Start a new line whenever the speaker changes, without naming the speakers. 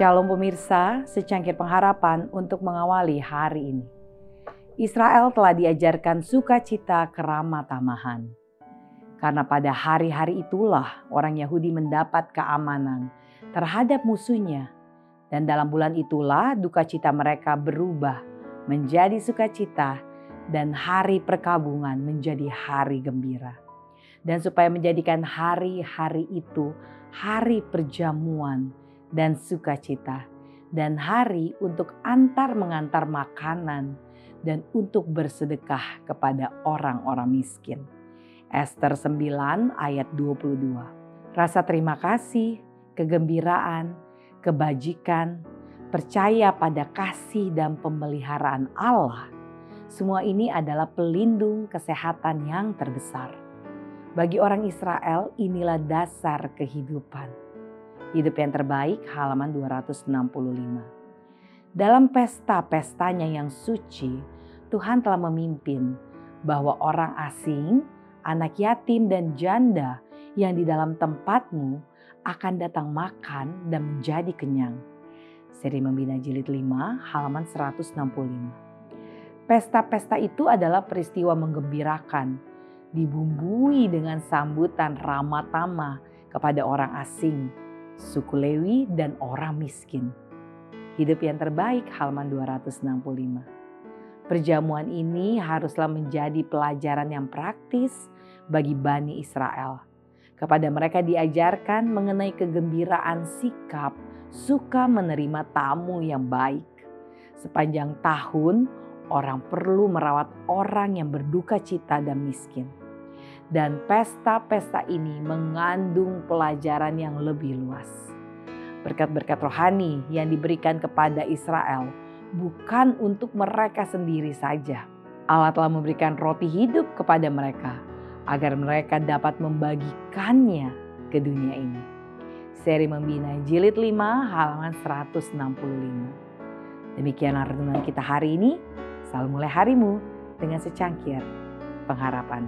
Shalom pemirsa, secangkir pengharapan untuk mengawali hari ini. Israel telah diajarkan sukacita keramah tamahan. Karena pada hari-hari itulah orang Yahudi mendapat keamanan terhadap musuhnya. Dan dalam bulan itulah duka cita mereka berubah menjadi sukacita dan hari perkabungan menjadi hari gembira. Dan supaya menjadikan hari-hari itu hari perjamuan, dan sukacita, dan hari untuk antar mengantar makanan dan untuk bersedekah kepada orang-orang miskin. Esther 9 ayat 22. Rasa terima kasih, kegembiraan, kebajikan, percaya pada kasih dan pemeliharaan Allah. Semua ini adalah pelindung kesehatan yang terbesar. Bagi orang Israel, inilah dasar kehidupan Hidup yang terbaik halaman 265. Dalam pesta-pestanya yang suci, Tuhan telah memimpin bahwa orang asing, anak yatim dan janda yang di dalam tempatmu akan datang makan dan menjadi kenyang. Seri Membina Jilid 5 halaman 165. Pesta-pesta itu adalah peristiwa menggembirakan, dibumbui dengan sambutan ramah tamah kepada orang asing suku Lewi, dan orang miskin. Hidup yang terbaik halaman 265. Perjamuan ini haruslah menjadi pelajaran yang praktis bagi Bani Israel. Kepada mereka diajarkan mengenai kegembiraan sikap suka menerima tamu yang baik. Sepanjang tahun, orang perlu merawat orang yang berduka cita dan miskin dan pesta-pesta ini mengandung pelajaran yang lebih luas. Berkat-berkat rohani yang diberikan kepada Israel bukan untuk mereka sendiri saja. Allah telah memberikan roti hidup kepada mereka agar mereka dapat membagikannya ke dunia ini. Seri Membina Jilid 5 halaman 165. Demikian renungan kita hari ini. Selalu mulai harimu dengan secangkir pengharapan.